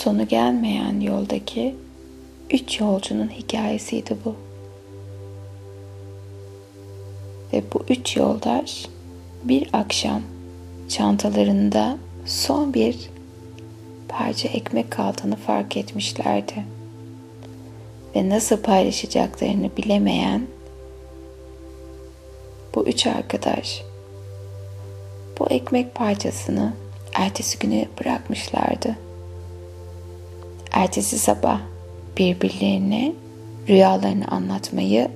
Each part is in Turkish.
sonu gelmeyen yoldaki üç yolcunun hikayesiydi bu. Ve bu üç yoldaş bir akşam çantalarında son bir parça ekmek kaldığını fark etmişlerdi. Ve nasıl paylaşacaklarını bilemeyen bu üç arkadaş bu ekmek parçasını ertesi günü bırakmışlardı. Ertesi sabah birbirlerine rüyalarını anlatmayı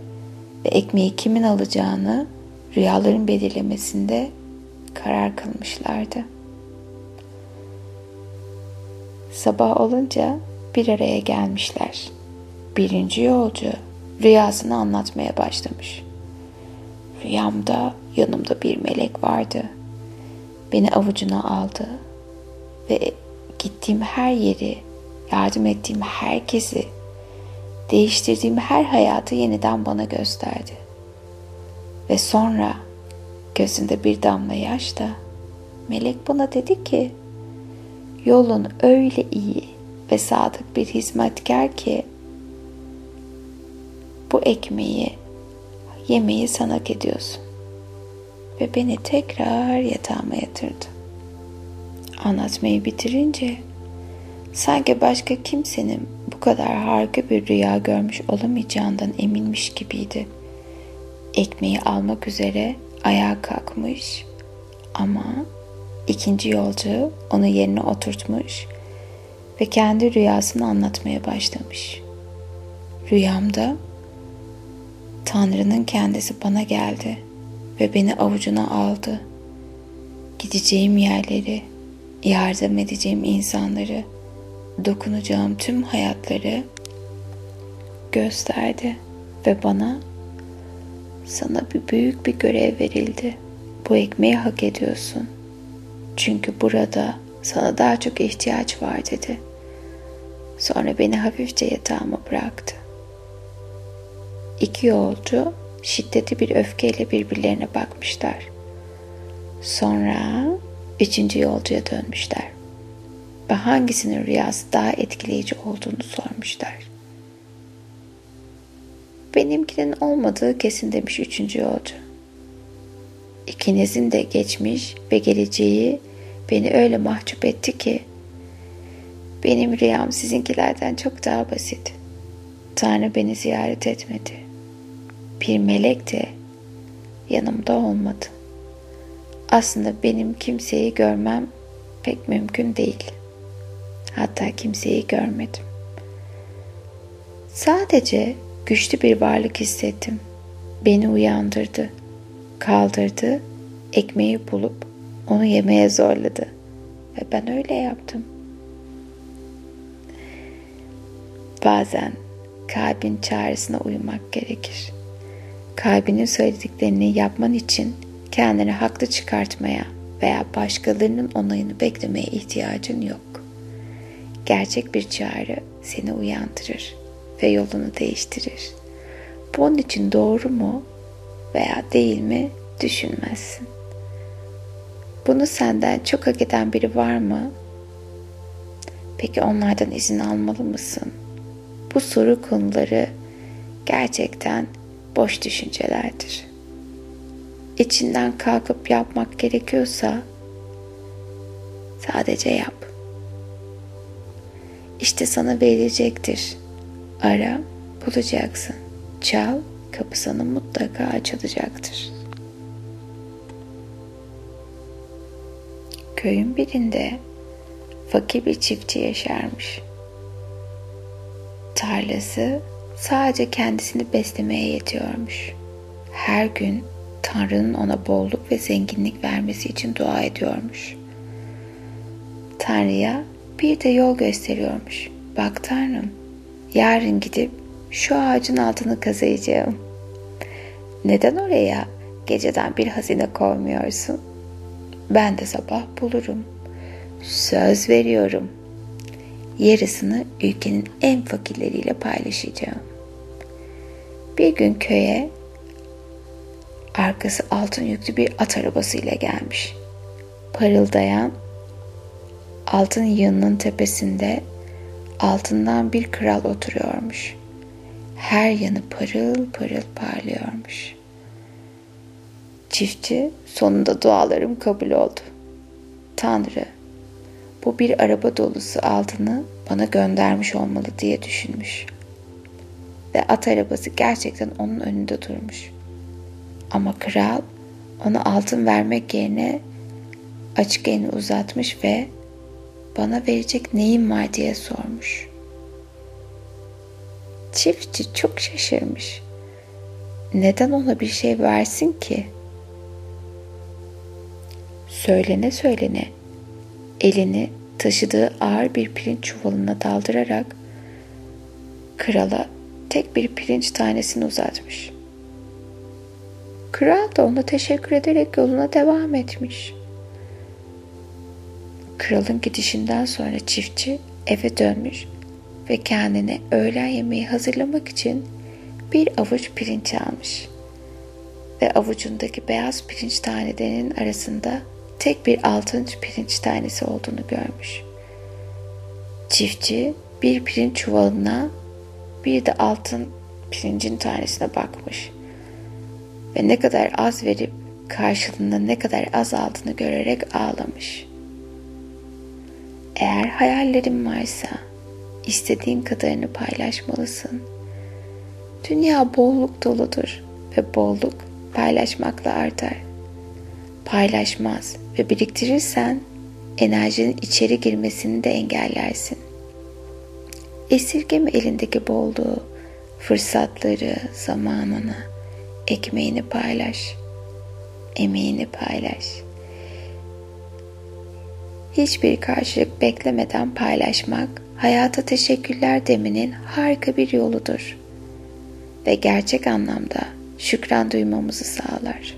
ve ekmeği kimin alacağını rüyaların belirlemesinde karar kılmışlardı. Sabah olunca bir araya gelmişler. Birinci yolcu rüyasını anlatmaya başlamış. Rüyamda yanımda bir melek vardı. Beni avucuna aldı ve gittiğim her yeri, yardım ettiğim herkesi, değiştirdiğim her hayatı yeniden bana gösterdi. Ve sonra gözünde bir damla yaş da melek bana dedi ki yolun öyle iyi ve sadık bir hizmetkar ki bu ekmeği yemeği sana ediyorsun. Ve beni tekrar yatağıma yatırdı. Anlatmayı bitirince sanki başka kimsenin bu kadar harika bir rüya görmüş olamayacağından eminmiş gibiydi. Ekmeği almak üzere ayağa kalkmış ama ikinci yolcu onu yerine oturtmuş ve kendi rüyasını anlatmaya başlamış. Rüyamda Tanrı'nın kendisi bana geldi ve beni avucuna aldı. Gideceğim yerleri, yardım edeceğim insanları, dokunacağım tüm hayatları gösterdi ve bana sana bir büyük bir görev verildi. Bu ekmeği hak ediyorsun. Çünkü burada sana daha çok ihtiyaç var dedi. Sonra beni hafifçe yatağıma bıraktı. İki yolcu şiddetli bir öfkeyle birbirlerine bakmışlar. Sonra üçüncü yolcuya dönmüşler ve hangisinin rüyası daha etkileyici olduğunu sormuşlar. Benimkinin olmadığı kesin demiş üçüncü yolcu. İkinizin de geçmiş ve geleceği beni öyle mahcup etti ki benim rüyam sizinkilerden çok daha basit. Tanrı beni ziyaret etmedi. Bir melek de yanımda olmadı. Aslında benim kimseyi görmem pek mümkün değil. Hatta kimseyi görmedim. Sadece güçlü bir varlık hissettim. Beni uyandırdı, kaldırdı, ekmeği bulup onu yemeye zorladı. Ve ben öyle yaptım. Bazen kalbin çağrısına uymak gerekir. Kalbinin söylediklerini yapman için kendini haklı çıkartmaya veya başkalarının onayını beklemeye ihtiyacın yok. Gerçek bir çağrı seni uyandırır ve yolunu değiştirir. Bunun için doğru mu veya değil mi düşünmezsin. Bunu senden çok hak eden biri var mı? Peki onlardan izin almalı mısın? Bu soru konuları gerçekten boş düşüncelerdir. İçinden kalkıp yapmak gerekiyorsa sadece yap. İşte sana verilecektir. Ara, bulacaksın. Çal, kapı sana mutlaka açılacaktır. Köyün birinde fakir bir çiftçi yaşarmış. Tarlası sadece kendisini beslemeye yetiyormuş. Her gün Tanrı'nın ona bolluk ve zenginlik vermesi için dua ediyormuş. Tanrı'ya bir de yol gösteriyormuş. Bak Tanrım, yarın gidip şu ağacın altını kazıyacağım. Neden oraya geceden bir hazine koymuyorsun? Ben de sabah bulurum. Söz veriyorum. Yarısını ülkenin en fakirleriyle paylaşacağım. Bir gün köye arkası altın yüklü bir at arabasıyla gelmiş. Parıldayan altın yığınının tepesinde altından bir kral oturuyormuş. Her yanı parıl parıl parlıyormuş. Çiftçi sonunda dualarım kabul oldu. Tanrı bu bir araba dolusu altını bana göndermiş olmalı diye düşünmüş. Ve at arabası gerçekten onun önünde durmuş. Ama kral ona altın vermek yerine açık elini uzatmış ve bana verecek neyim var diye sormuş. Çiftçi çok şaşırmış. Neden ona bir şey versin ki? Söylene söylene elini taşıdığı ağır bir pirinç çuvalına daldırarak krala tek bir pirinç tanesini uzatmış. Kral da ona teşekkür ederek yoluna devam etmiş. Kralın gidişinden sonra çiftçi eve dönmüş ve kendine öğlen yemeği hazırlamak için bir avuç pirinç almış. Ve avucundaki beyaz pirinç tanelerinin arasında tek bir altın pirinç tanesi olduğunu görmüş. Çiftçi bir pirinç çuvalına bir de altın pirincin tanesine bakmış. Ve ne kadar az verip karşılığında ne kadar az aldığını görerek ağlamış. Eğer hayallerin varsa istediğin kadarını paylaşmalısın. Dünya bolluk doludur ve bolluk paylaşmakla artar. Paylaşmaz ve biriktirirsen enerjinin içeri girmesini de engellersin. Esirgeme elindeki bolluğu, fırsatları, zamanını, ekmeğini paylaş, emeğini paylaş. Hiçbir karşılık beklemeden paylaşmak, hayata teşekkürler demenin harika bir yoludur ve gerçek anlamda şükran duymamızı sağlar.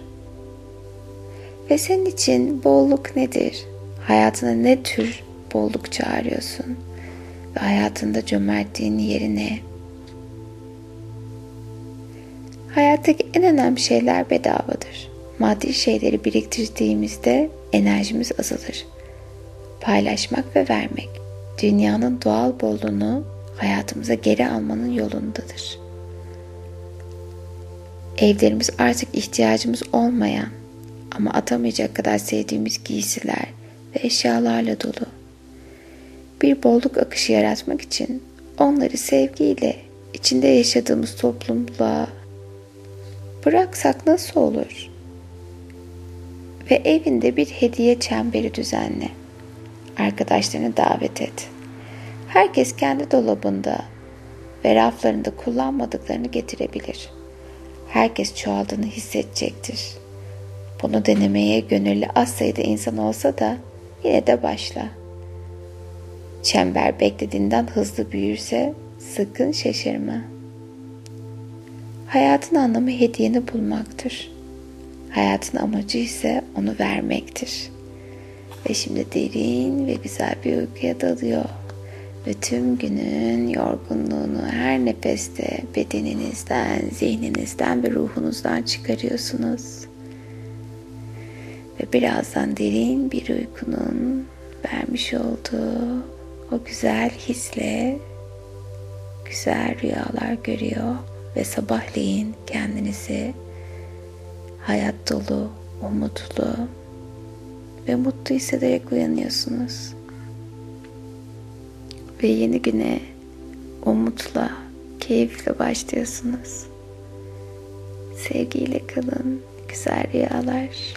Ve senin için bolluk nedir? Hayatına ne tür bolluk çağırıyorsun? Ve hayatında cömertliğin yeri ne? Hayattaki en önemli şeyler bedavadır. Maddi şeyleri biriktirdiğimizde enerjimiz azalır. Paylaşmak ve vermek dünyanın doğal bolluğunu hayatımıza geri almanın yolundadır. Evlerimiz artık ihtiyacımız olmayan ama atamayacak kadar sevdiğimiz giysiler ve eşyalarla dolu. Bir bolluk akışı yaratmak için onları sevgiyle içinde yaşadığımız toplumla bıraksak nasıl olur? Ve evinde bir hediye çemberi düzenle. Arkadaşlarını davet et. Herkes kendi dolabında ve raflarında kullanmadıklarını getirebilir. Herkes çoğaldığını hissedecektir.'' Bunu denemeye gönüllü az sayıda insan olsa da yine de başla. Çember beklediğinden hızlı büyürse sakın şaşırma. Hayatın anlamı hediyeni bulmaktır. Hayatın amacı ise onu vermektir. Ve şimdi derin ve güzel bir uykuya dalıyor. Ve tüm günün yorgunluğunu her nefeste bedeninizden, zihninizden ve ruhunuzdan çıkarıyorsunuz ve birazdan derin bir uykunun vermiş olduğu o güzel hisle güzel rüyalar görüyor ve sabahleyin kendinizi hayat dolu, umutlu ve mutlu hissederek uyanıyorsunuz. Ve yeni güne umutla, keyifle başlıyorsunuz. Sevgiyle kalın, güzel rüyalar.